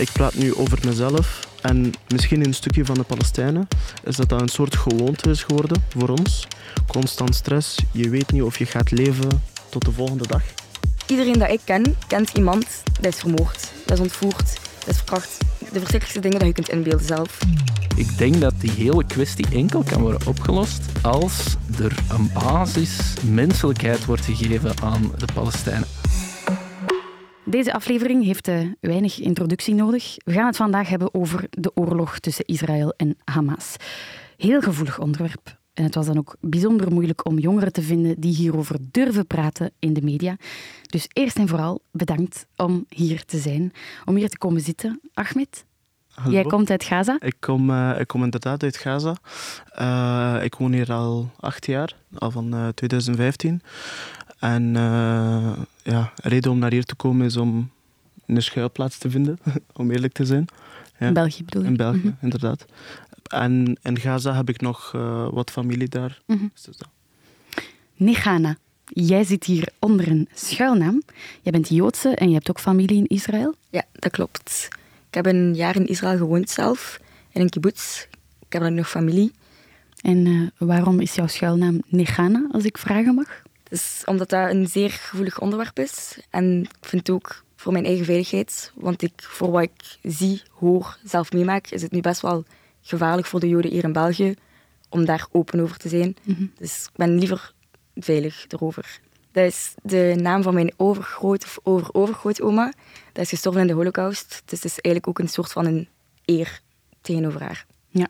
Ik praat nu over mezelf en misschien een stukje van de Palestijnen. Is dat dat een soort gewoonte is geworden voor ons? Constant stress, je weet niet of je gaat leven tot de volgende dag. Iedereen dat ik ken, kent iemand dat is vermoord, dat is ontvoerd, dat is verkracht. De verschrikkelijkste dingen dat je kunt inbeelden zelf. Ik denk dat die hele kwestie enkel kan worden opgelost als er een basis menselijkheid wordt gegeven aan de Palestijnen. Deze aflevering heeft uh, weinig introductie nodig. We gaan het vandaag hebben over de oorlog tussen Israël en Hamas. Heel gevoelig onderwerp. En het was dan ook bijzonder moeilijk om jongeren te vinden die hierover durven praten in de media. Dus eerst en vooral bedankt om hier te zijn, om hier te komen zitten. Ahmed, Hallo. jij komt uit Gaza. Ik kom, uh, ik kom inderdaad uit Gaza. Uh, ik woon hier al acht jaar, al van uh, 2015. En ja, de reden om naar hier te komen is om een schuilplaats te vinden, om eerlijk te zijn. Ja. In België bedoel je? In België, Mm -hmm. inderdaad. En in Gaza heb ik nog uh, wat familie daar. Mm -hmm. dus jij zit hier onder een schuilnaam. Jij bent Joodse en je hebt ook familie in Israël? Ja, dat klopt. Ik heb een jaar in Israël gewoond zelf, in een kibbutz. Ik heb daar nog familie. En uh, waarom is jouw schuilnaam Nechana, als ik vragen mag? Dus omdat dat een zeer gevoelig onderwerp is. En ik vind het ook voor mijn eigen veiligheid. Want ik, voor wat ik zie, hoor, zelf meemaak, is het nu best wel gevaarlijk voor de Joden hier in België om daar open over te zijn. Mm -hmm. Dus ik ben liever veilig erover. Dat is de naam van mijn overgroot of over-overgrootoma. Dat is gestorven in de holocaust. Dus het is eigenlijk ook een soort van een eer tegenover haar. Ja.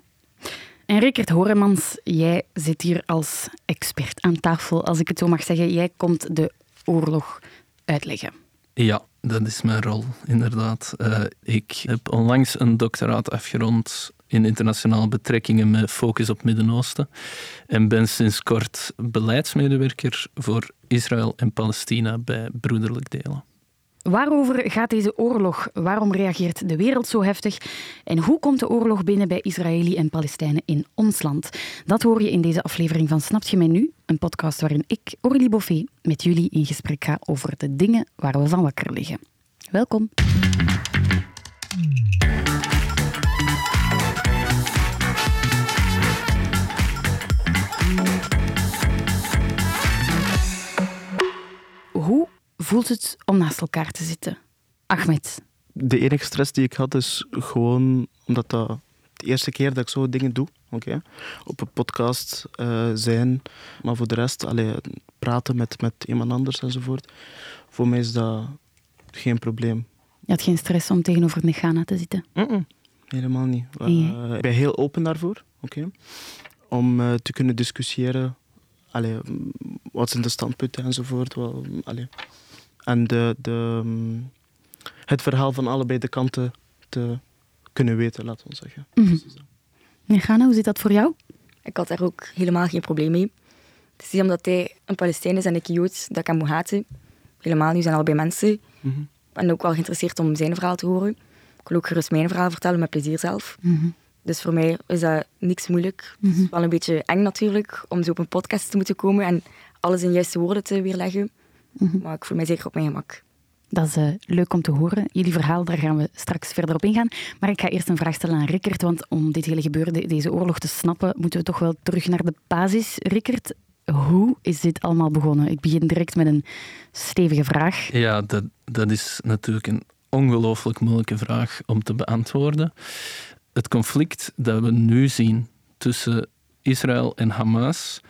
En Rickert Horemans, jij zit hier als expert aan tafel, als ik het zo mag zeggen. Jij komt de oorlog uitleggen. Ja, dat is mijn rol, inderdaad. Uh, ik heb onlangs een doctoraat afgerond in internationale betrekkingen met focus op Midden-Oosten en ben sinds kort beleidsmedewerker voor Israël en Palestina bij Broederlijk Delen. Waarover gaat deze oorlog? Waarom reageert de wereld zo heftig? En hoe komt de oorlog binnen bij Israëli en Palestijnen in ons land? Dat hoor je in deze aflevering van Snapt je mij nu? Een podcast waarin ik, Orly Boffé, met jullie in gesprek ga over de dingen waar we van wakker liggen. Welkom. Voelt het om naast elkaar te zitten? Ahmed. De enige stress die ik had is gewoon omdat dat de eerste keer dat ik zo dingen doe. Okay. Op een podcast uh, zijn, maar voor de rest allee, praten met, met iemand anders enzovoort. Voor mij is dat geen probleem. Je had geen stress om tegenover Nechana te zitten? Mm -mm. Helemaal niet. Uh, ik ben heel open daarvoor. Okay. Om uh, te kunnen discussiëren. Allee, wat zijn de standpunten enzovoort. Wel, allee. En de, de, het verhaal van allebei de kanten te kunnen weten, laten we zeggen. Mm -hmm. Hoe zit dat voor jou? Ik had daar ook helemaal geen probleem mee. Het is niet omdat hij een Palestijn is en ik Joods dat ik hem moet haten. Helemaal niet, zijn allebei mensen. Mm -hmm. Ik ben ook wel geïnteresseerd om zijn verhaal te horen. Ik wil ook gerust mijn verhaal vertellen, met plezier zelf. Mm -hmm. Dus voor mij is dat niks moeilijk. Mhm. Het is wel een beetje eng natuurlijk, om zo op een podcast te moeten komen en alles in juiste woorden te weerleggen. Mhm. Maar ik voel mij zeker op mijn gemak. Dat is uh, leuk om te horen. Jullie verhaal, daar gaan we straks verder op ingaan. Maar ik ga eerst een vraag stellen aan Rickert, want om dit hele gebeuren, deze oorlog te snappen, moeten we toch wel terug naar de basis. Rickert, hoe is dit allemaal begonnen? Ik begin direct met een stevige vraag. Ja, dat, dat is natuurlijk een ongelooflijk moeilijke vraag om te beantwoorden. Het conflict dat we nu zien tussen Israël en Hamas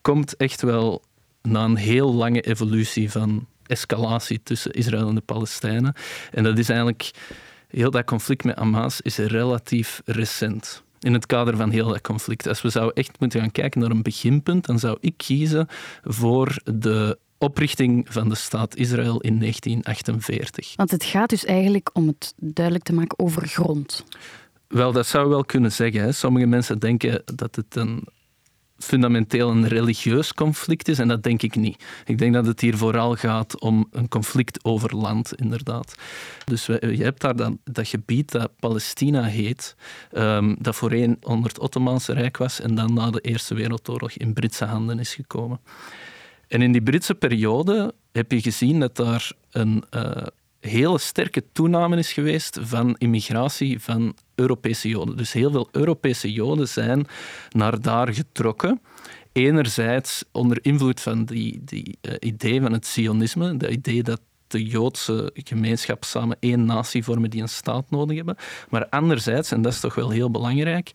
komt echt wel na een heel lange evolutie van escalatie tussen Israël en de Palestijnen. En dat is eigenlijk, heel dat conflict met Hamas is relatief recent. In het kader van heel dat conflict. Als we zouden echt moeten gaan kijken naar een beginpunt, dan zou ik kiezen voor de oprichting van de staat Israël in 1948. Want het gaat dus eigenlijk om het duidelijk te maken over grond. Wel, dat zou wel kunnen zeggen. Hè. Sommige mensen denken dat het een fundamenteel een religieus conflict is en dat denk ik niet. Ik denk dat het hier vooral gaat om een conflict over land, inderdaad. Dus je hebt daar dat, dat gebied dat Palestina heet, um, dat voorheen onder het Ottomaanse Rijk was en dan na de Eerste Wereldoorlog in Britse handen is gekomen. En in die Britse periode heb je gezien dat daar een uh, hele sterke toename is geweest van immigratie van Europese Joden. Dus heel veel Europese Joden zijn naar daar getrokken. Enerzijds onder invloed van die, die uh, idee van het Zionisme, de idee dat de Joodse gemeenschap samen één natie vormen die een staat nodig hebben. Maar anderzijds, en dat is toch wel heel belangrijk,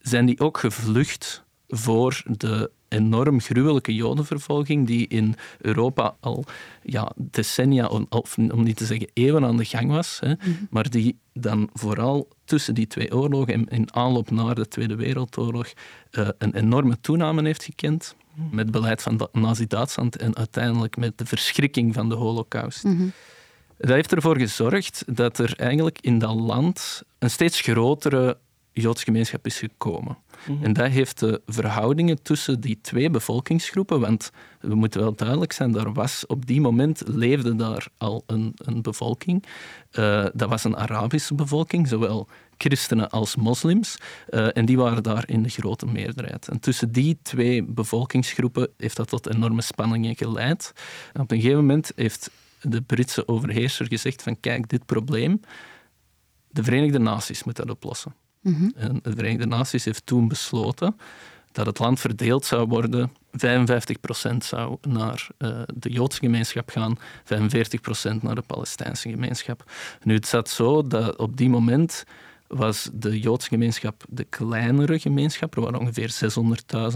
zijn die ook gevlucht voor de enorm gruwelijke jodenvervolging die in Europa al ja, decennia, of om niet te zeggen eeuwen aan de gang was, hè, mhm. maar die dan vooral tussen die twee oorlogen en in aanloop naar de Tweede Wereldoorlog uh, een enorme toename heeft gekend met beleid van Nazi-Duitsland en uiteindelijk met de verschrikking van de holocaust. Mhm. Dat heeft ervoor gezorgd dat er eigenlijk in dat land een steeds grotere Joodse gemeenschap is gekomen. Mhm. En dat heeft de verhoudingen tussen die twee bevolkingsgroepen, want we moeten wel duidelijk zijn, daar was op die moment leefde daar al een, een bevolking. Uh, dat was een Arabische bevolking, zowel christenen als moslims. Uh, en die waren daar in de grote meerderheid. En tussen die twee bevolkingsgroepen heeft dat tot enorme spanningen geleid. En op een gegeven moment heeft de Britse overheerser gezegd van kijk, dit probleem, de Verenigde Naties moeten dat oplossen. Mhm. En de Verenigde Naties heeft toen besloten dat het land verdeeld zou worden. 55% zou naar uh, de Joodse gemeenschap gaan, 45% naar de Palestijnse gemeenschap. Nu, het zat zo dat op die moment was de Joodse gemeenschap de kleinere gemeenschap. Er waren ongeveer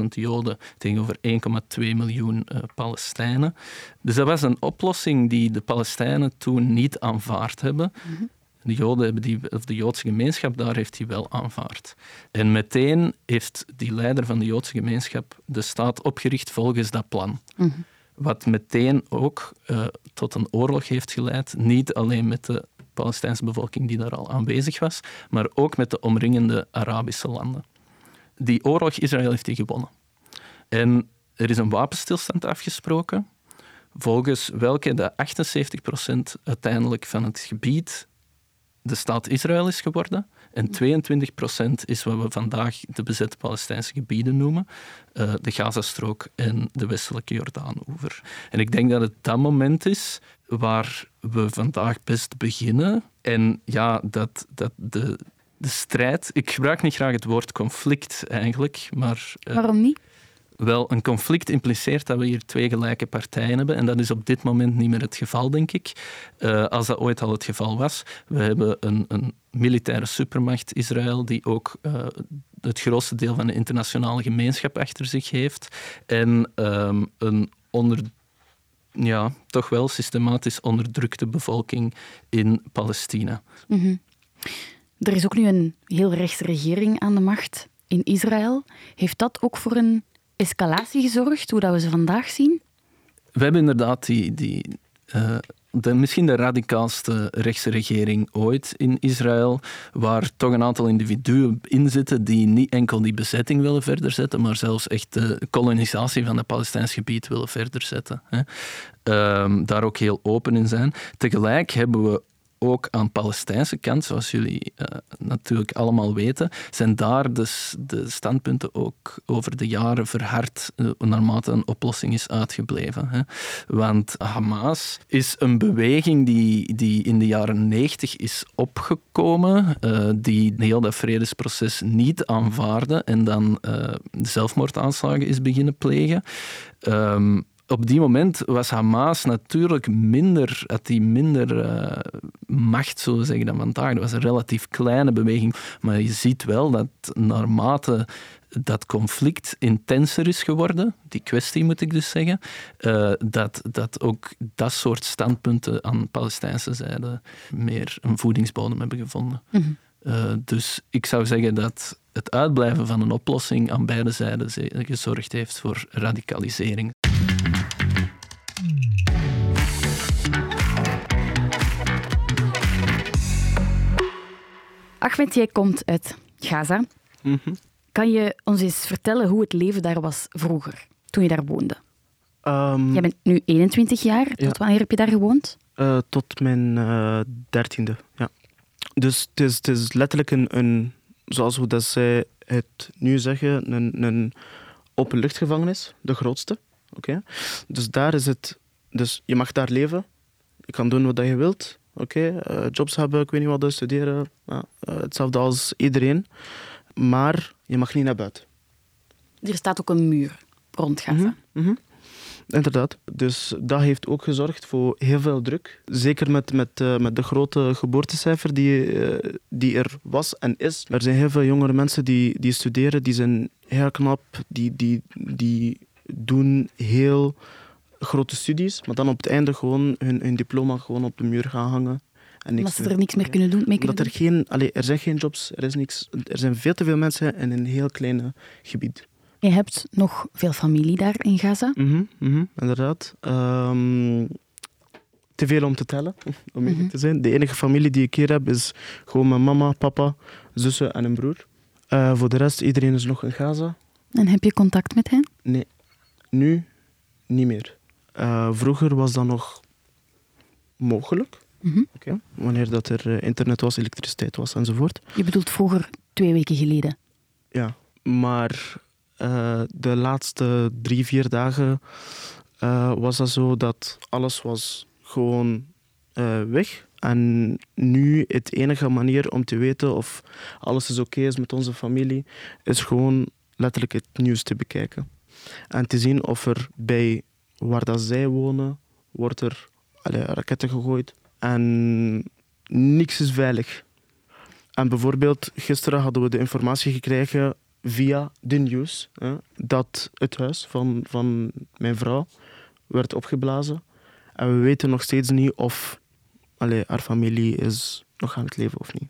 600.000 Joden tegenover 1,2 miljoen uh, Palestijnen. Dus dat was een oplossing die de Palestijnen toen niet aanvaard hebben. Mhm. De Joden hebben die, of de Joodse gemeenschap daar heeft die wel aanvaard. En meteen heeft die leider van de Joodse gemeenschap de staat opgericht volgens dat plan. Mhm. Wat meteen ook uh, tot een oorlog heeft geleid, niet alleen met de Palestijnse bevolking die daar al aanwezig was, maar ook met de omringende Arabische landen. Die oorlog, Israël heeft die gewonnen. En er is een wapenstilstand afgesproken, volgens welke de 78% uiteindelijk van het gebied de staat Israël is geworden. En 22% is wat we vandaag de bezette Palestijnse gebieden noemen. Uh, de Gazastrook en de westelijke Jordaanoever. En ik denk dat het dat moment is waar we vandaag best beginnen. En ja, dat, dat de, de strijd... Ik gebruik niet graag het woord conflict eigenlijk, maar... Uh, Waarom niet? Wel, een conflict impliceert dat we hier twee gelijke partijen hebben. En dat is op dit moment niet meer het geval, denk ik. Uh, als dat ooit al het geval was. We hebben een, een militaire supermacht, Israël, die ook uh, het grootste deel van de internationale gemeenschap achter zich heeft. En um, een onder ja, toch wel systematisch onderdrukte bevolking in Palestina. -hmm. Er is ook nu een heel rechtse regering aan de macht in Israël. Heeft dat ook voor een escalatie gezorgd, hoe dat we ze vandaag zien? We hebben inderdaad die, die de, misschien de radicaalste rechtse regering ooit in Israël, waar toch een aantal individuen in zitten die niet enkel die bezetting willen verder zetten, maar zelfs echt de kolonisatie van het Palestijns gebied willen verder zetten. Hè. Um, daar ook heel open in zijn. Tegelijk hebben we ook aan de Palestijnse kant, zoals jullie uh, natuurlijk allemaal weten, zijn daar dus de standpunten ook over de jaren verhard uh, naarmate een oplossing is uitgebleven. Hè. Want Hamas is een beweging die, die in de jaren 90 is opgekomen, uh, die heel dat vredesproces niet aanvaarde en dan zelfmoordaanslagen is beginnen plegen. Um, op die moment was Hamas natuurlijk minder, had die minder uh, macht, zo zeggen dan vandaag. Dat was een relatief kleine beweging. Maar je ziet wel dat naarmate dat conflict intenser is geworden, die kwestie moet ik dus zeggen, uh, dat, dat ook dat soort standpunten aan de Palestijnse zijde meer een voedingsbodem hebben gevonden. Mhm. uh, dus ik zou zeggen dat het uitblijven van een oplossing aan beide zijden gezorgd heeft voor radicalisering. Ahmed, jij komt uit Gaza. Mhm. Kan je ons eens vertellen hoe het leven daar was vroeger, toen je daar woonde? Um, jij bent nu 21 jaar. Tot wanneer heb je daar gewoond? Uh, tot mijn uh, dertiende, ja. Dus het is, het is letterlijk een, een, zoals we dat zij het nu zeggen, een, een openluchtgevangenis, de grootste. Oké. Dus daar is het, dus je mag daar leven, je kan doen wat je wilt, oké, eh, jobs hebben, ik weet niet wat, studeren. Ja, eh, hetzelfde als iedereen. Maar je mag niet naar buiten. Er staat ook een muur rond Gaza. Mhm, mhm. Inderdaad. Dus dat heeft ook gezorgd voor heel veel druk. Zeker met, met, eh, met de grote geboortecijfer die, die er was en is. Er zijn heel veel jongere mensen die, die studeren, die zijn heel knap, die, die, die doen heel grote studies, maar dan op het einde gewoon hun, hun diploma gewoon op de muur gaan hangen. En Omdat ze er niks meer kunnen doen, mee kunnen Dat er, geen, allee, er zijn geen jobs, er, is niks, er zijn veel te veel mensen in een heel klein gebied. Je hebt nog veel familie daar in Gaza. Mhm, mhm, inderdaad. Ehm, te veel om te tellen, om eerlijk Mhm. te zijn. De enige familie die ik hier heb is gewoon mijn mama, papa, zussen en een broer. Eh, voor de rest, iedereen is nog in Gaza. En heb je contact met hen? Nee, nu niet meer. Eh, vroeger was dat nog mogelijk. Mhm. Wanneer dat er eh, internet was, elektriciteit was enzovoort. Je bedoelt vroeger twee weken geleden. Ja, maar eh, de laatste drie, vier dagen was dat zo dat alles was gewoon weg. En nu het enige manier om te weten of alles is oké is met onze familie, is gewoon letterlijk het nieuws te bekijken. En te zien of er bij waar dat zij wonen, wordt er allee, raketten gegooid. En niks is veilig. En bijvoorbeeld, gisteren hadden we de informatie gekregen via de nieuws hè, dat het huis van, van mijn vrouw werd opgeblazen. En we weten nog steeds niet of allee, haar familie is nog aan het leven of niet.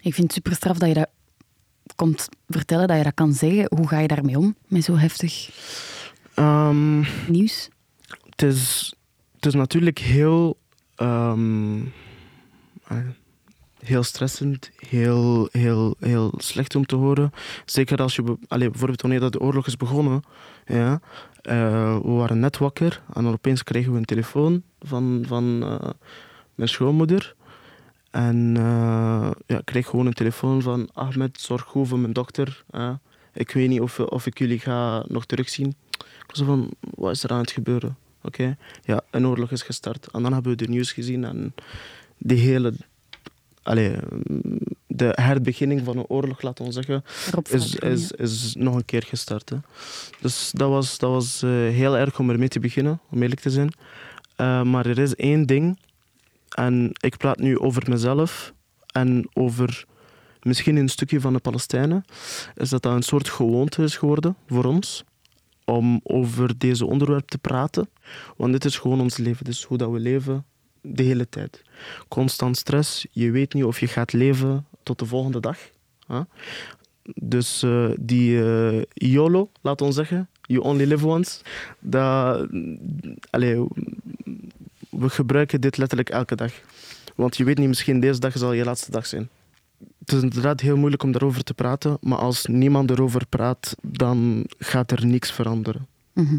Ik vind het super straf dat je dat komt vertellen, dat je dat kan zeggen. Hoe ga je daarmee om, met zo heftig Ehm, nieuws? het, is, het is natuurlijk heel, ehm, eh, heel stressend, heel, heel, heel slecht om te horen. Zeker als je, bijvoorbeeld wanneer dat de oorlog is begonnen. Ja, eh, we waren net wakker en dan opeens kregen we een telefoon van, van eh, mijn schoonmoeder. En eh, ja, ik kreeg gewoon een telefoon van Ahmed, zorg goed voor mijn dochter. hè. ik weet niet of, of ik jullie ga nog terugzien. Ik was van, wat is er aan het gebeuren? Oké, ja, een oorlog is gestart. En dan hebben we de nieuws gezien en die hele... Allee, de herbeginning van een oorlog, laten we zeggen, is, is, is nog een keer gestart. Hè. Dus dat was, dat was eh, heel erg om ermee te beginnen, om eerlijk te zijn. Eh, maar er is één ding, en ik praat nu over mezelf en over misschien een stukje van de Palestijnen, is dat dat een soort gewoonte is geworden voor ons om over deze onderwerp te praten. Want dit is gewoon ons leven, is hoe dat we leven de hele tijd. Constant stress, je weet niet of je gaat leven tot de volgende dag. Dus eh, die eh, YOLO, laten we zeggen, you only live once, dat, allee, we gebruiken dit letterlijk elke dag. Want je weet niet, misschien deze dag zal je laatste dag zijn. Het is inderdaad heel moeilijk om daarover te praten, maar als niemand erover praat, dan gaat er niks veranderen. Mhm.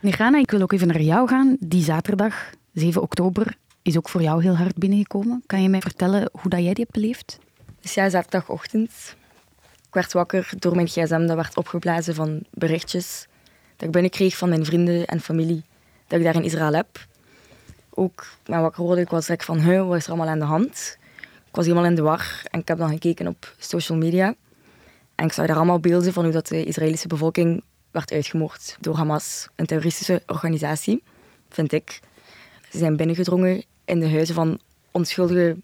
Rana, ik wil ook even naar jou gaan. Die zaterdag, 7 oktober, is ook voor jou heel hard binnengekomen. Kan je mij vertellen hoe dat jij die hebt beleefd? Dus ja, zaterdagochtend. Ik werd wakker door mijn gsm. Dat werd opgeblazen van berichtjes dat ik binnenkreeg van mijn vrienden en familie dat ik daar in Israël heb. Ook mijn wakker worden, ik was direct van, wat is er allemaal aan de hand? Ik was helemaal in de war en ik heb dan gekeken op social media. En ik zag daar allemaal beelden van hoe dat de Israëlische bevolking werd uitgemoord door Hamas, een terroristische organisatie, vind ik. Ze zijn binnengedrongen in de huizen van, onschuldige,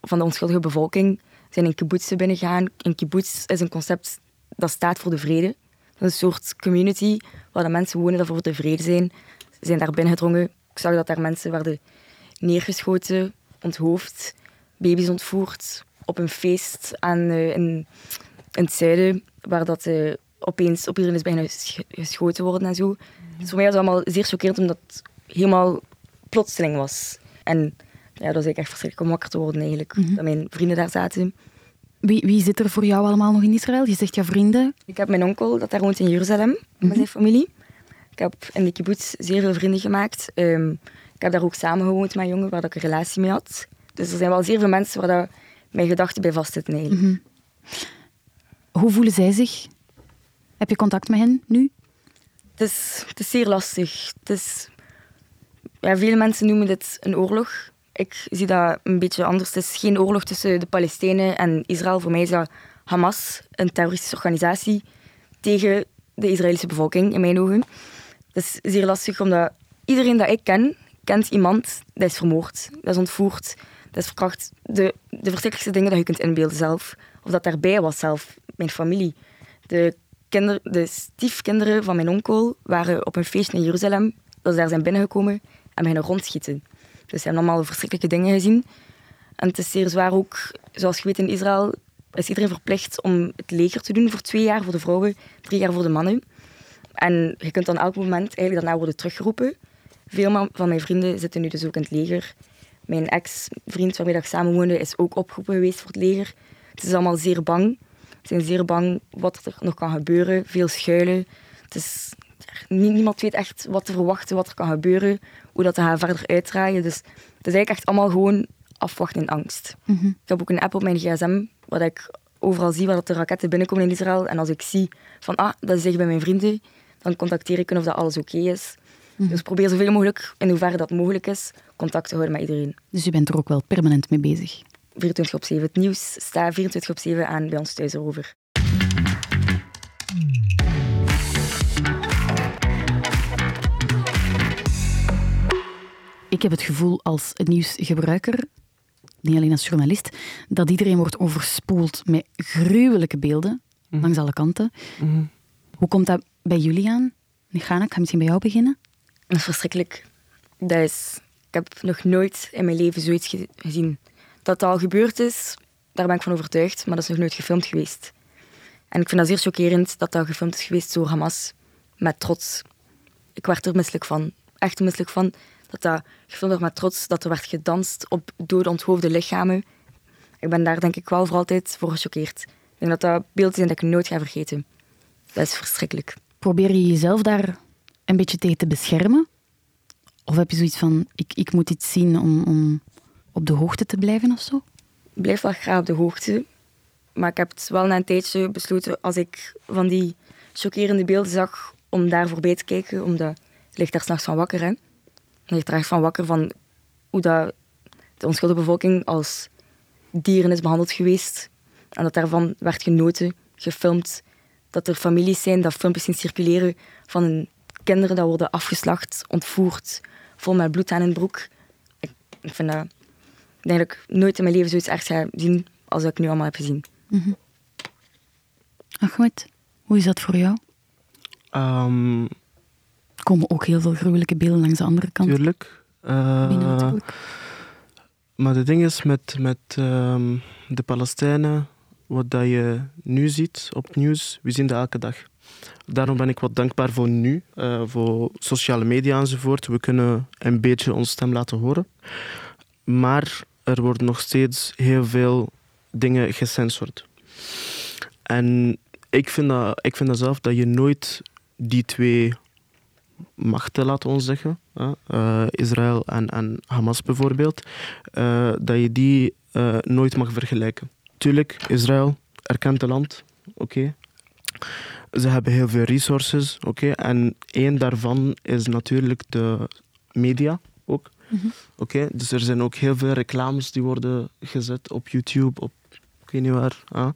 van de onschuldige bevolking. Ze zijn in kibbutzen binnengegaan. Een kibbutz is een concept dat staat voor de vrede. Een soort community waar de mensen wonen dat voor de vrede zijn. Ze zijn daar binnengedrongen. Ik zag dat daar mensen werden neergeschoten, onthoofd, baby's ontvoerd op een feest aan, eh, in, in het zuiden, waar dat eh, opeens op iedereen is bijna ges- geschoten worden en zo. Dus voor mij was het allemaal zeer chockerend, omdat het helemaal plotseling was. En ja, dat was eigenlijk echt verschrikkelijk om wakker te worden eigenlijk. Dat mijn vrienden daar zaten. Wie, wie zit er voor jou allemaal nog in Israël? Je zegt jouw vrienden. Ik heb mijn onkel, dat daar woont in Jeruzalem, met zijn familie. Ik heb in de kibbutz zeer veel vrienden gemaakt. Ehm, ik heb daar ook samen gewoond met jongen waar ik een relatie mee had. Dus er zijn wel zeer veel mensen waar dat mijn gedachten bij vastzitten eigenlijk. Hoe voelen zij zich? Heb je contact met hen nu? Het, is, het is zeer lastig. Het is, ja, veel mensen noemen dit een oorlog. Ik zie dat een beetje anders. Het is geen oorlog tussen de Palestijnen en Israël. Voor mij is dat Hamas, een terroristische organisatie, tegen de Israëlische bevolking, in mijn ogen. Dat is zeer lastig, omdat iedereen dat ik ken, kent iemand dat is vermoord, dat is ontvoerd, dat is verkracht. De, de verschrikkelijkste dingen dat je kunt inbeelden zelf. Of dat daarbij was zelf, mijn familie. De, kinder, de stiefkinderen van mijn onkel waren op een feest in Jeruzalem, dat ze daar zijn binnengekomen en beginnen rondschieten. Dus ze hebben allemaal verschrikkelijke dingen gezien. En het is zeer zwaar ook, zoals je weet in Israël, is iedereen verplicht om het leger te doen voor twee jaar voor de vrouwen, drie jaar voor de mannen. En je kunt dan elk moment eigenlijk daarna worden teruggeroepen. Veel van mijn vrienden zitten nu dus ook in het leger. Mijn ex-vriend waarmee ik samen woonde is ook opgeroepen geweest voor het leger. Het is allemaal zeer bang. Ze zijn zeer bang wat er nog kan gebeuren. Veel schuilen. Het is, niemand weet echt wat te verwachten, wat er kan gebeuren. Hoe dat gaat verder uitdraaien. Dus het is eigenlijk echt allemaal gewoon afwachten in angst. Mhm. Ik heb ook een app op mijn gsm, waar ik overal zie waar de raketten binnenkomen in Israël. En als ik zie van, ah, dat is echt bij mijn vrienden, dan contacteer ik hen of dat alles oké is. Mhm. Dus probeer zoveel mogelijk, in hoeverre dat mogelijk is, contact te houden met iedereen. Dus je bent er ook wel permanent mee bezig. 24 op 7. Het nieuws staat 24 op 7 aan bij ons thuis erover. Ik heb het gevoel als nieuwsgebruiker, niet alleen als journalist, dat iedereen wordt overspoeld met gruwelijke beelden Mhm. langs alle kanten. Mhm. Hoe komt dat bij jullie aan? Gana, ik ga misschien bij jou beginnen. Dat is verschrikkelijk. Dat is, ik heb nog nooit in mijn leven zoiets ge- gezien. Dat het al gebeurd is, daar ben ik van overtuigd, maar dat is nog nooit gefilmd geweest. En ik vind dat zeer chockerend dat dat gefilmd is geweest door Hamas, met trots. Ik werd er misselijk van. Echt misselijk van. Dat dat gefilmd werd met trots, dat er werd gedanst op dode onthoofde lichamen. Ik ben daar denk ik wel voor altijd voor gechoqueerd. Ik denk dat dat beelden zijn dat ik nooit ga vergeten. Dat is verschrikkelijk. Probeer je jezelf daar een beetje tegen te beschermen? Of heb je zoiets van, ik, ik moet iets zien om, om op de hoogte te blijven of zo? Ik blijf wel graag op de hoogte. Maar ik heb het wel na een tijdje besloten, als ik van die chockerende beelden zag, om daar voorbij te kijken. Omdat je ligt daar s'nachts van wakker, hè. Je ligt er van wakker van hoe dat de onschuldige bevolking als dieren is behandeld geweest. En dat daarvan werd genoten, gefilmd. Dat er families zijn dat filmpjes zien circuleren van hun kinderen dat worden afgeslacht, ontvoerd, vol met bloed aan hun broek. Ik, ik vind dat... Ik denk dat ik nooit in mijn leven zoiets echt ga zien als dat ik nu allemaal heb gezien. Ahmed, hoe is dat voor jou? Ehm, Er komen ook heel veel gruwelijke beelden langs de andere kant tuurlijk. Eh. Maar het ding is met, met ehm, de Palestijnen, wat dat je nu ziet op het nieuws, we zien dat elke dag. Daarom ben ik wat dankbaar voor nu, eh, voor sociale media enzovoort. We kunnen een beetje onze stem laten horen. Maar er worden nog steeds heel veel dingen gecensored. En ik vind, dat, ik vind dat zelf dat je nooit die twee machten, laten we zeggen, eh, Israël en, en Hamas bijvoorbeeld, eh, dat je die nooit mag vergelijken. Tuurlijk, Israël erkent het land, oké. Ze hebben heel veel resources, oké. En één daarvan is natuurlijk de media ook. Mhm. Oké, dus er zijn ook heel veel reclames die worden gezet op YouTube, op ik weet niet waar, hè,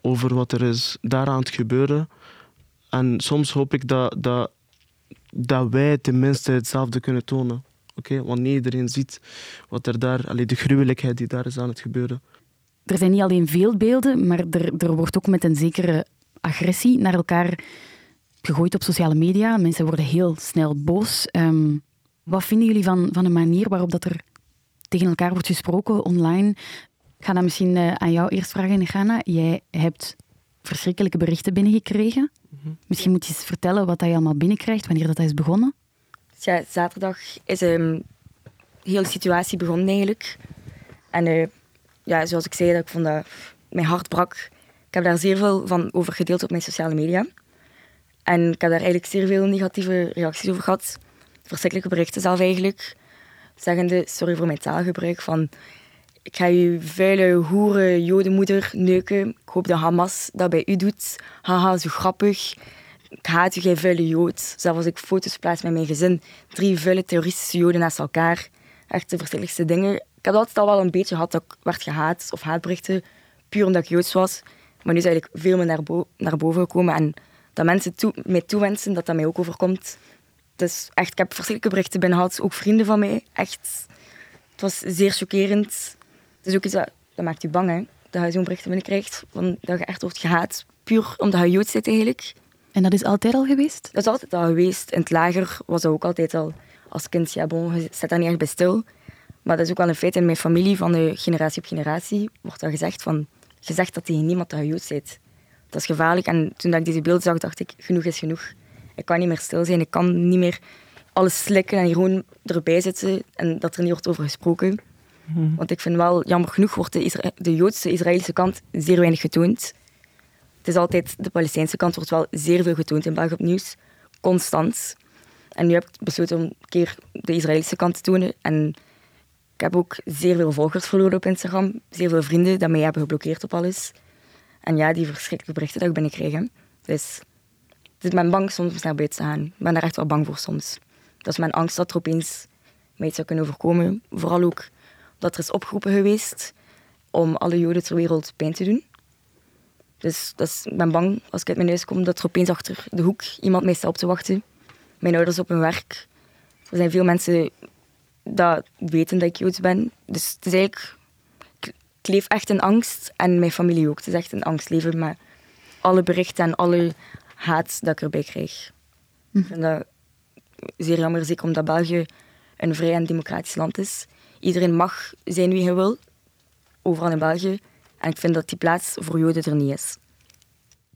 over wat er is daar aan het gebeuren. En soms hoop ik dat, dat, dat wij tenminste hetzelfde kunnen tonen. Oké, Want niet iedereen ziet wat er daar, allee, de gruwelijkheid die daar is aan het gebeuren. Er zijn niet alleen veel beelden, maar er, er wordt ook met een zekere agressie naar elkaar gegooid op sociale media. Mensen worden heel snel boos. Ehm, wat vinden jullie van, van de manier waarop dat er tegen elkaar wordt gesproken online? Ik ga dat misschien eh, aan jou eerst vragen, Ghana. Jij hebt verschrikkelijke berichten binnengekregen. Misschien moet je eens vertellen wat dat je allemaal binnenkrijgt, wanneer dat is begonnen. Ja, zaterdag is ehm, de hele situatie begonnen eigenlijk. En eh, ja, zoals ik zei, dat ik vond dat mijn hart brak. Ik heb daar zeer veel van over gedeeld op mijn sociale media. En ik heb daar eigenlijk zeer veel negatieve reacties over gehad. Verschrikkelijke berichten zelf eigenlijk. Zeggende, sorry voor mijn taalgebruik, van... Ik ga je vuile, hoeren, jodenmoeder neuken. Ik hoop dat Hamas dat bij u doet. Haha, zo grappig. Ik haat u, jij vuile jood. Zelfs als ik foto's plaats met mijn gezin. Drie vuile terroristische joden naast elkaar. Echt de verschrikkelijkste dingen. heb altijd al wel een beetje gehad dat ik werd gehaat of haatberichten, puur omdat ik Joods was. Maar nu is eigenlijk veel meer naar, bo naar boven gekomen. En dat mensen toe mij toewensen dat dat mij ook overkomt. Dus echt, ik heb verschillende berichten binnen gehad, ook vrienden van mij. Echt, het was zeer chockerend. Het is ook iets dat, dat maakt je bang, hè. Dat je zo'n berichten binnenkrijgt, van, dat je echt wordt gehaat, puur omdat je Joods bent eigenlijk. En dat is altijd al geweest? Dat is altijd al geweest. In het lager was dat ook altijd al. Als kind, ja bon, je zit daar niet echt bij stil. Maar dat is ook wel een feit in mijn familie, van de generatie op generatie, wordt al gezegd van... Je zegt dat tegen niemand dat Joods bent. Dat is gevaarlijk. En toen ik deze beeld zag, dacht ik, genoeg is genoeg. Ik kan niet meer stil zijn. Ik kan niet meer alles slikken en hier gewoon erbij zitten en dat er niet wordt over gesproken. Want ik vind wel, jammer genoeg, wordt de, Isra de Joodse Israëlische kant zeer weinig getoond. Het is altijd, de Palestijnse kant wordt wel zeer veel getoond in België op nieuws. Constant. En nu heb ik besloten om een keer de Israëlische kant te tonen. En ik heb ook zeer veel volgers verloren op Instagram. Zeer veel vrienden die mij hebben geblokkeerd op alles. En ja, die verschrikkelijke berichten dat ik binnenkrijg. hè. Dus ik ben bang soms om naar buiten te gaan. Ik ben daar echt wel bang voor soms. Dat is mijn angst dat er opeens mij iets zou kunnen overkomen. Vooral ook dat er is opgeroepen geweest om alle Joden ter wereld pijn te doen. Dus dat is, ik ben bang als ik uit mijn huis kom dat er opeens achter de hoek iemand mij staat op te wachten. Mijn ouders op hun werk. Er zijn veel mensen dat weten dat ik Joods ben. Dus het is eigenlijk... Ik, leef echt in angst en mijn familie ook. Het is echt een angstleven met alle berichten en alle haat dat ik erbij krijg. Ik vind dat zeer jammer, zeker omdat België een vrij en democratisch land is. Iedereen mag zijn wie hij wil, overal in België. En ik vind dat die plaats voor Joden er niet is.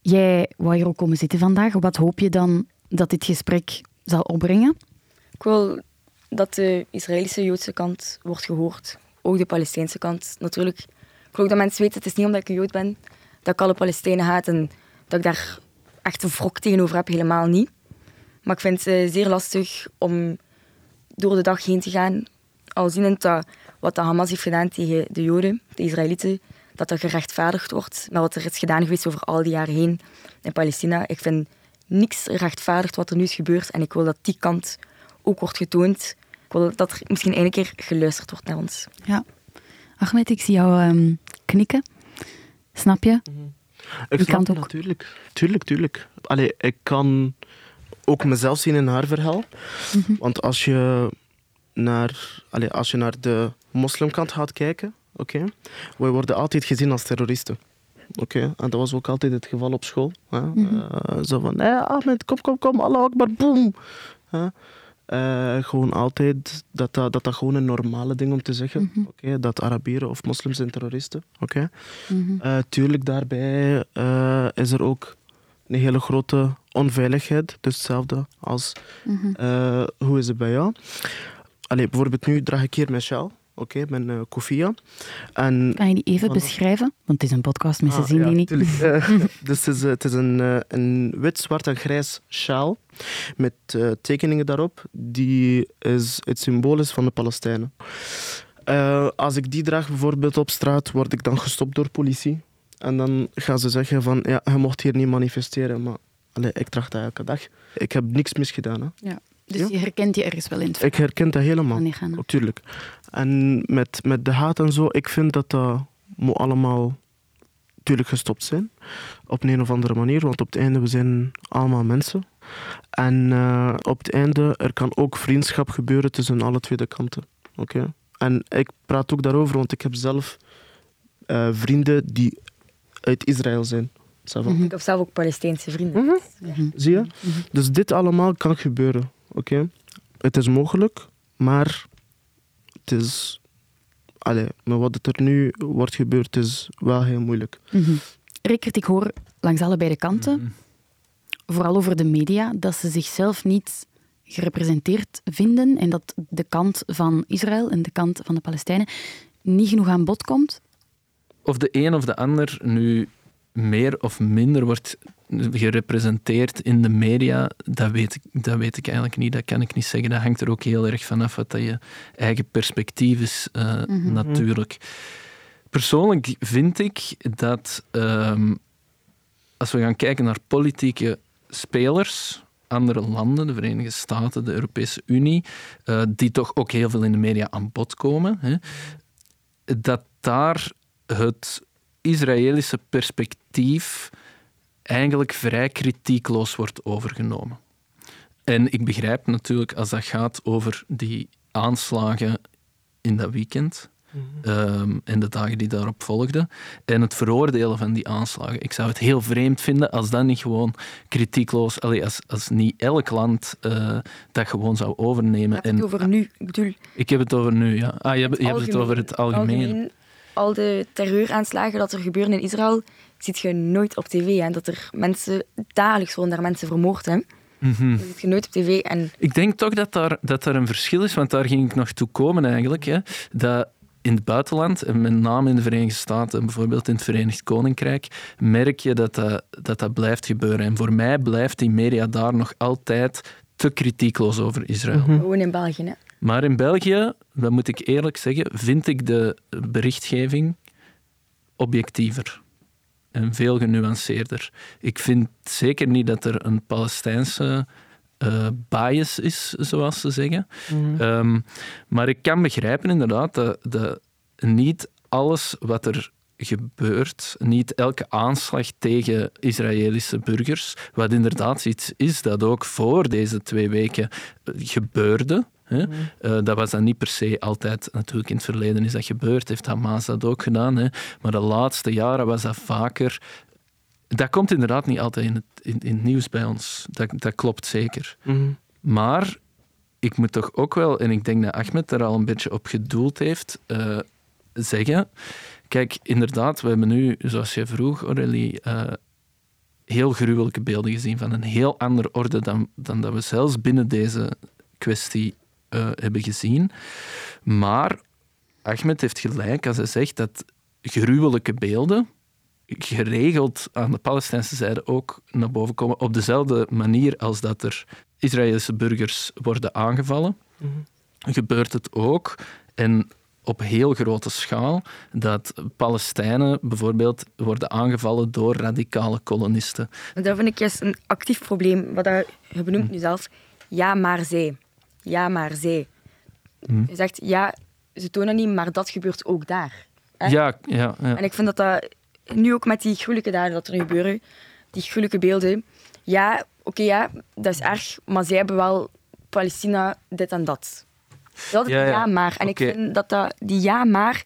Jij wou hier ook komen zitten vandaag. Wat hoop je dan dat dit gesprek zal opbrengen? Ik wil dat de Israëlische Joodse kant wordt gehoord. Ook de Palestijnse kant. Natuurlijk, ik wil ook dat mensen weten, het is niet omdat ik een Jood ben, dat ik alle Palestijnen haat en dat ik daar echt een wrok tegenover heb. Helemaal niet. Maar ik vind het zeer lastig om door de dag heen te gaan, al zienend dat wat de Hamas heeft gedaan tegen de Joden, de Israëlieten, dat dat gerechtvaardigd wordt met wat er is gedaan geweest over al die jaren heen in Palestina. Ik vind niks rechtvaardigd wat er nu is gebeurd en ik wil dat die kant ook wordt getoond. Ik wil dat er misschien een keer geluisterd wordt naar ons. Ja. Ahmed, ik zie jou ehm, knikken. Snap je? Ik Die snap kant het ook. natuurlijk. Tuurlijk, tuurlijk. Allee, ik kan ook mezelf zien in haar verhaal. Mhm. Want als je naar, allee, als je naar de moslimkant gaat kijken, oké, wij worden altijd gezien als terroristen. Oké, en dat was ook altijd het geval op school. Hè? Mhm. Eh, zo van, hé Ahmed, kom, kom, kom, Allah Akbar, boom. Hè? Eh, gewoon altijd dat dat, dat dat gewoon een normale ding om te zeggen. Oké, dat Arabieren of moslims zijn terroristen. Oké. Mhm. Eh, tuurlijk, daarbij eh, is er ook een hele grote onveiligheid. Dus hetzelfde als Mhm. hoe is het bij jou? Allee, bijvoorbeeld nu draag ik hier mijn sjaal, oké, mijn eh kofia. En Kan je die even beschrijven? Want het is een podcast, mensen Ah, zien ja, die niet. Eh, dus het is, eh, het is een, eh, een wit, zwart en grijs sjaal met eh, tekeningen daarop. Die is het symbool is van de Palestijnen. Eh, als ik die draag bijvoorbeeld op straat, word ik dan gestopt door politie. En dan gaan ze zeggen van, ja, je mocht hier niet manifesteren. Maar allee, ik draag dat elke dag. Ik heb niks misgedaan. Hè. Ja. Dus Ja. je herkent je ergens wel in het Ik herken dat helemaal. Natuurlijk. En met, met de haat en zo, ik vind dat dat moet allemaal natuurlijk gestopt zijn. Op een of andere manier, want op het einde we zijn allemaal mensen. En eh, op het einde, er kan ook vriendschap gebeuren tussen alle twee de kanten. Oké? En ik praat ook daarover, want ik heb zelf eh, vrienden die uit Israël zijn. Mhm. Ik heb zelf ook Palestijnse vrienden. Mhm. Zie je? Dus dit allemaal kan gebeuren. Oké? Het is mogelijk, maar het is. Allee, maar wat er nu wordt gebeurd is wel heel moeilijk. Rickert, ik hoor langs allebei de kanten, Mhm. vooral over de media, dat ze zichzelf niet gerepresenteerd vinden en dat de kant van Israël en de kant van de Palestijnen niet genoeg aan bod komt. Of de een of de ander nu meer of minder wordt gerepresenteerd in de media, dat weet, ik, dat weet ik eigenlijk niet. Dat kan ik niet zeggen. Dat hangt er ook heel erg vanaf wat dat je eigen perspectief is, eh, Mhm. natuurlijk. Persoonlijk vind ik dat ehm, als we gaan kijken naar politieke spelers, andere landen, de Verenigde Staten, de Europese Unie, eh, die toch ook heel veel in de media aan bod komen, hè, dat daar het Israëlische perspectief eigenlijk vrij kritiekloos wordt overgenomen. En ik begrijp natuurlijk als dat gaat over die aanslagen in dat weekend um, en de dagen die daarop volgden en het veroordelen van die aanslagen. Ik zou het heel vreemd vinden als dat niet gewoon kritiekloos, als, als niet elk land uh, dat gewoon zou overnemen. Ik heb het over nu, ik bedoel... Ik heb het over nu, ja. Ah, je hebt, je hebt het over het algemeen. algemeen. Al de terreuraanslagen dat er gebeuren in Israël, ziet je nooit op tv. Hè? Dat er mensen, dagelijks worden daar mensen vermoord. Hè? Mm Dat ziet je nooit op tv. En... Ik denk toch dat daar, dat daar een verschil is, want daar ging ik nog toe komen eigenlijk. Hè? Dat in het buitenland, en met name in de Verenigde Staten en bijvoorbeeld in het Verenigd Koninkrijk, merk je dat dat, dat, dat blijft gebeuren. En voor mij blijft die media daar nog altijd te kritiekloos over Israël. Mhm. Gewoon in België, hè? Maar in België, dat moet ik eerlijk zeggen, vind ik de berichtgeving objectiever en veel genuanceerder. Ik vind zeker niet dat er een Palestijnse uh, bias is, zoals ze zeggen. Mhm. Ehm, maar ik kan begrijpen inderdaad dat, dat niet alles wat er gebeurt, niet elke aanslag tegen Israëlische burgers, wat inderdaad iets is dat ook voor deze twee weken gebeurde. Hè? Mhm. Eh, dat was dan niet per se altijd, natuurlijk in het verleden is dat gebeurd, heeft Hamas dat ook gedaan, hè? maar de laatste jaren was dat vaker dat komt inderdaad niet altijd in het, in, in het nieuws bij ons. Dat, dat klopt zeker. Mhm. Maar ik moet toch ook wel, en ik denk dat Ahmed er al een beetje op gedoeld heeft, uh, zeggen. Kijk, inderdaad, we hebben nu, zoals je vroeg, Aurélie, uh, heel gruwelijke beelden gezien van een heel andere orde dan, dan dat we zelfs binnen deze kwestie uh, hebben gezien. Maar Ahmed heeft gelijk als hij zegt dat gruwelijke beelden geregeld aan de Palestijnse zijde ook naar boven komen. Op dezelfde manier als dat er Israëlische burgers worden aangevallen, mhm. gebeurt het ook. En op heel grote schaal dat Palestijnen bijvoorbeeld worden aangevallen door radicale kolonisten. Dat vind ik juist een actief probleem, wat je benoemt nu zelf. Ja, maar zij. Ja, maar zij. Mhm. Je zegt, ja, ze tonen niet, maar dat gebeurt ook daar. Ja, ja, ja. En ik vind dat dat nu ook met die gruwelijke daden dat er gebeuren, die gruwelijke beelden. Ja, oké, ja, dat is erg, maar zij hebben wel Palestina dit en dat. Dat is ja, ja. maar. En ik vind dat, dat die ja, maar,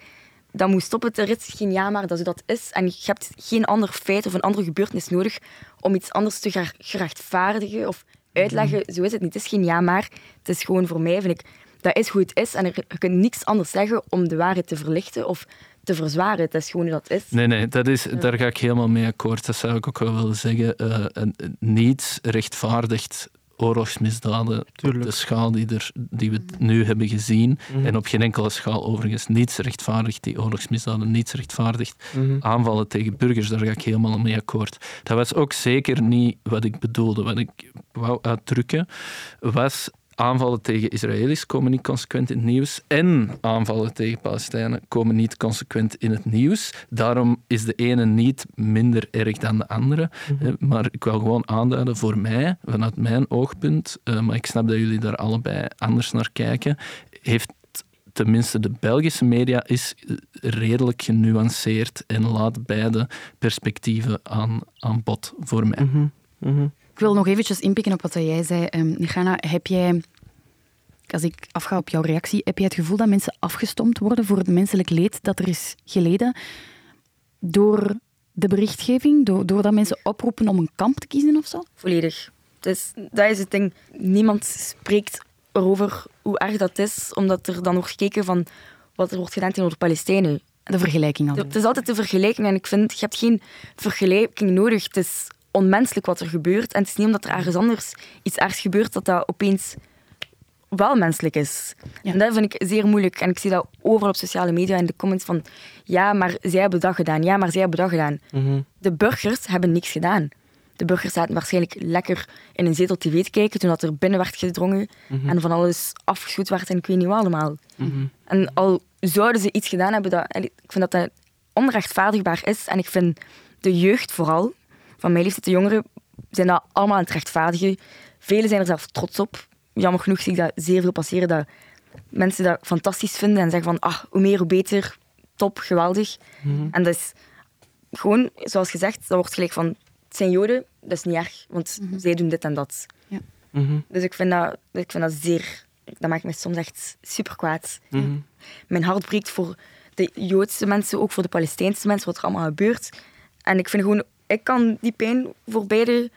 dat moet stoppen. Er is geen ja, maar dat dat is. En je hebt geen ander feit of een andere gebeurtenis nodig om iets anders te gerechtvaardigen of uitleggen. Zo is het niet. Het is geen ja, maar. Het is gewoon voor mij, vind ik, dat is hoe het is. En er, je kunt niks anders zeggen om de waarheid te verlichten of te verzwaren. Het is gewoon dat is. Nee, nee, dat is, daar ga ik helemaal mee akkoord. Dat zou ik ook wel willen zeggen. Uh, niets rechtvaardigt oorlogsmisdaden de schaal die, er, die we nu hebben gezien. Mhm. En op geen enkele schaal overigens. Niets rechtvaardigt die oorlogsmisdaden, niets rechtvaardigt mhm. aanvallen tegen burgers. Daar ga ik helemaal mee akkoord. Dat was ook zeker niet wat ik bedoelde. Wat ik wou uitdrukken was aanvallen tegen Israëli's komen niet consequent in het nieuws en aanvallen tegen Palestijnen komen niet consequent in het nieuws. Daarom is de ene niet minder erg dan de andere. Mhm. Maar ik wil gewoon aanduiden voor mij, vanuit mijn oogpunt, eh, maar ik snap dat jullie daar allebei anders naar kijken, heeft tenminste de Belgische media is redelijk genuanceerd en laat beide perspectieven aan, aan bod voor mij. Mm -hmm. Ik wil nog eventjes inpikken op wat jij zei. Um, heb jij, als ik afga op jouw reactie, heb jij het gevoel dat mensen afgestompt worden voor het menselijk leed dat er is geleden door de berichtgeving, doordat mensen oproepen om een kamp te kiezen of zo? Volledig. Dus dat is het ding. Niemand spreekt erover hoe erg dat is, omdat er dan wordt gekeken van wat er wordt gedaan tegenover de Palestijnen. De vergelijking al. Het is altijd de vergelijking en ik vind, je hebt geen vergelijking nodig. Het is onmenselijk wat er gebeurt. En het is niet omdat er ergens anders iets ergs gebeurt dat dat opeens wel menselijk is. En dat vind ik zeer moeilijk. En ik zie dat overal op sociale media in de comments van ja, maar zij hebben dat gedaan. Ja, maar zij hebben dat gedaan. Mhm. De burgers hebben niks gedaan. De burgers zaten waarschijnlijk lekker in een zetel tv te kijken toen dat er binnen werd gedrongen mhm. en van alles afgeschoten werd en ik weet niet wat allemaal. Mhm. En al zouden ze iets gedaan hebben, dat, ik vind dat dat onrechtvaardigbaar is. En ik vind de jeugd vooral, van mijn leeftijd, de jongeren, zijn dat allemaal aan het rechtvaardigen. Velen zijn er zelf trots op. Jammer genoeg zie ik dat zeer veel passeren, dat mensen dat fantastisch vinden en zeggen van, ah, hoe meer, hoe beter. top, geweldig. Mhm. En dat is gewoon, zoals gezegd, dat wordt gelijk van, het zijn Joden, dat is niet erg, want zij doen dit en dat. Mhm. Dus ik vind dat, ik vind dat zeer, dat maakt me soms echt super kwaad. Mhm. Mijn hart breekt voor de Joodse mensen, ook voor de Palestijnse mensen, wat er allemaal gebeurt. En ik vind gewoon, ik kan die pijn voor beide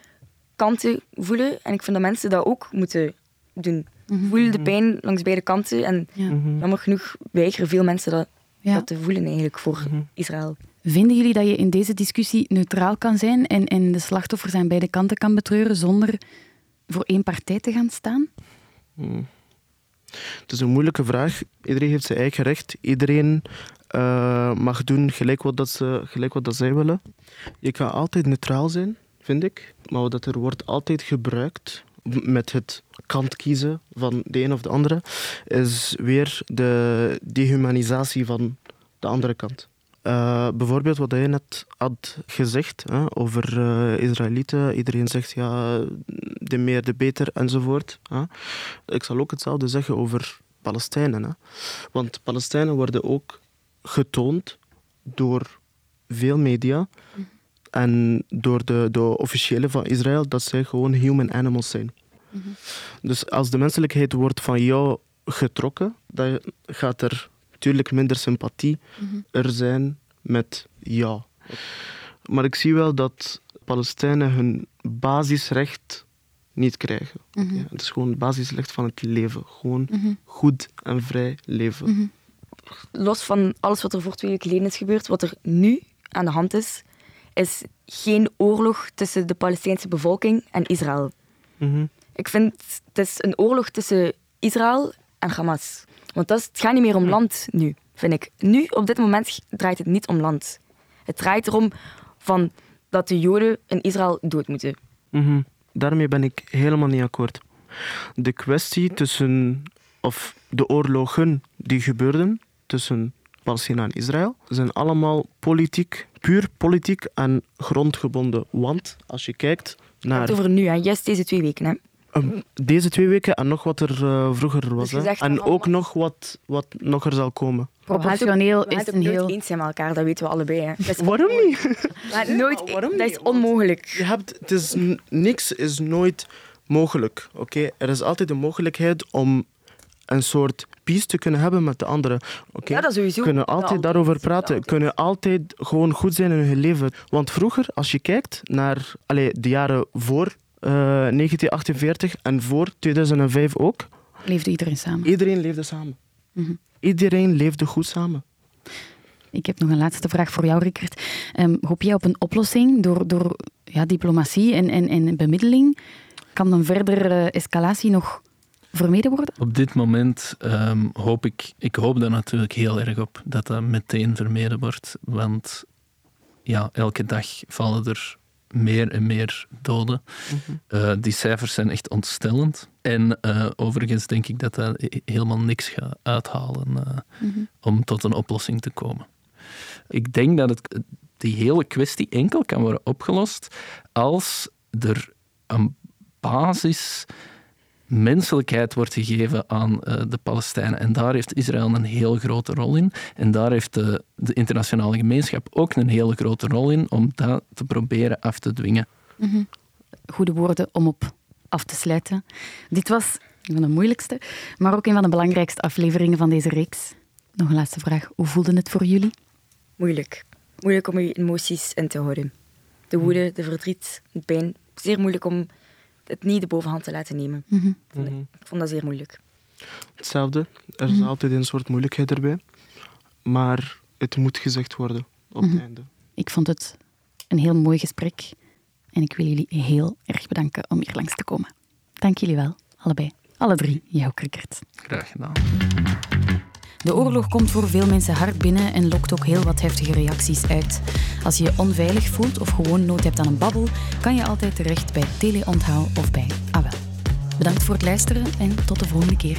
kanten voelen. En ik vind dat mensen dat ook moeten doen. Voel de pijn langs beide kanten. En Ja. jammer genoeg weigeren veel mensen dat, Ja. dat te voelen eigenlijk voor Israël. Vinden jullie dat je in deze discussie neutraal kan zijn en, en de slachtoffers aan beide kanten kan betreuren zonder voor één partij te gaan staan? Het is een moeilijke vraag. Iedereen heeft zijn eigen recht. Iedereen eh, mag doen gelijk wat, dat ze, gelijk wat dat zij willen. Je kan altijd neutraal zijn, vind ik. Maar dat er wordt altijd gebruikt met het kant kiezen van de een of de andere, is weer de dehumanisatie van de andere kant. Eh, bijvoorbeeld wat je net had gezegd hè, over eh, Israëlieten. Iedereen zegt ja, de meer de beter enzovoort. Hè. Ik zal ook hetzelfde zeggen over Palestijnen. Hè. Want Palestijnen worden ook getoond door veel media en door de, de officiëlen van Israël dat zij gewoon human animals zijn. Dus als de menselijkheid wordt van jou getrokken, dan gaat er natuurlijk minder sympathie er zijn met jou. Maar ik zie wel dat Palestijnen hun basisrecht niet krijgen. Ja, het is gewoon het basisrecht van het leven. Gewoon goed en vrij leven. Los van alles wat er voor twee weken geleden is gebeurd, wat er nu aan de hand is, is geen oorlog tussen de Palestijnse bevolking en Israël. Mhm. Ik vind het is een oorlog tussen Israël en Hamas. Want dat is, het gaat niet meer om land nu, vind ik. Nu, op dit moment, draait het niet om land. Het draait erom van dat de Joden in Israël dood moeten. Mhm. Daarmee ben ik helemaal niet akkoord. De kwestie tussen, of de oorlogen die gebeurden tussen Palestina en Israël, zijn allemaal politiek, puur politiek en grondgebonden. Want als je kijkt Het naar over nu, hè. juist deze twee weken. Hè. ehm, deze twee weken en nog wat er eh, vroeger was. Dus je hè. En ook nog wat, wat nog er zal komen. Proportioneel is het een ook nooit heel... eens zijn met elkaar, dat weten we allebei. Hè. Dat is Waarom niet? Maar nooit, waarom dat niet? is onmogelijk. Je hebt, het is, niks is nooit mogelijk. Oké, Er is altijd de mogelijkheid om een soort peace te kunnen hebben met de anderen. Oké, Ja, dat sowieso. We kunnen altijd altijd. daarover praten. Altijd. kunnen altijd gewoon goed zijn in hun leven. Want vroeger, als je kijkt naar allee, de jaren voor eh, 1948 en voor 2005 ook, Leefde iedereen samen. iedereen leefde samen. Mhm. Iedereen leefde goed samen. Ik heb nog een laatste vraag voor jou, Rickert. Ehm, hoop jij op een oplossing door, door ja, diplomatie en, en, en bemiddeling? Kan een verdere escalatie nog vermeden worden? Op dit moment ehm, hoop ik, ik hoop daar natuurlijk heel erg op dat dat meteen vermeden wordt. Want ja, elke dag vallen er meer en meer doden. Eh, die cijfers zijn echt ontstellend. En eh, overigens denk ik dat dat he- helemaal niks gaat uithalen eh, om tot een oplossing te komen. Ik denk dat het, die hele kwestie enkel kan worden opgelost als er een basis menselijkheid wordt gegeven aan eh, de Palestijnen. En daar heeft Israël een heel grote rol in. En daar heeft de, de internationale gemeenschap ook een hele grote rol in om dat te proberen af te dwingen. Goede woorden om op af te sluiten. Dit was een van de moeilijkste, maar ook een van de belangrijkste afleveringen van deze reeks. Nog een laatste vraag. Hoe voelde het voor jullie? Moeilijk. Moeilijk om je emoties in te houden. De woede, de verdriet, de pijn. Zeer moeilijk om het niet de bovenhand te laten nemen. Vond ik. ik vond dat zeer moeilijk. Hetzelfde. Er is altijd een soort moeilijkheid erbij. Maar het moet gezegd worden op het einde. Ik vond het een heel mooi gesprek en ik wil jullie heel erg bedanken om hier langs te komen. Dank jullie wel, allebei. Alle drie, jouw cricket. Graag gedaan. De oorlog komt voor veel mensen hard binnen en lokt ook heel wat heftige reacties uit. Als je je onveilig voelt of gewoon nood hebt aan een babbel, kan je altijd terecht bij Teleonthaal of bij AWEL. Bedankt voor het luisteren en tot de volgende keer.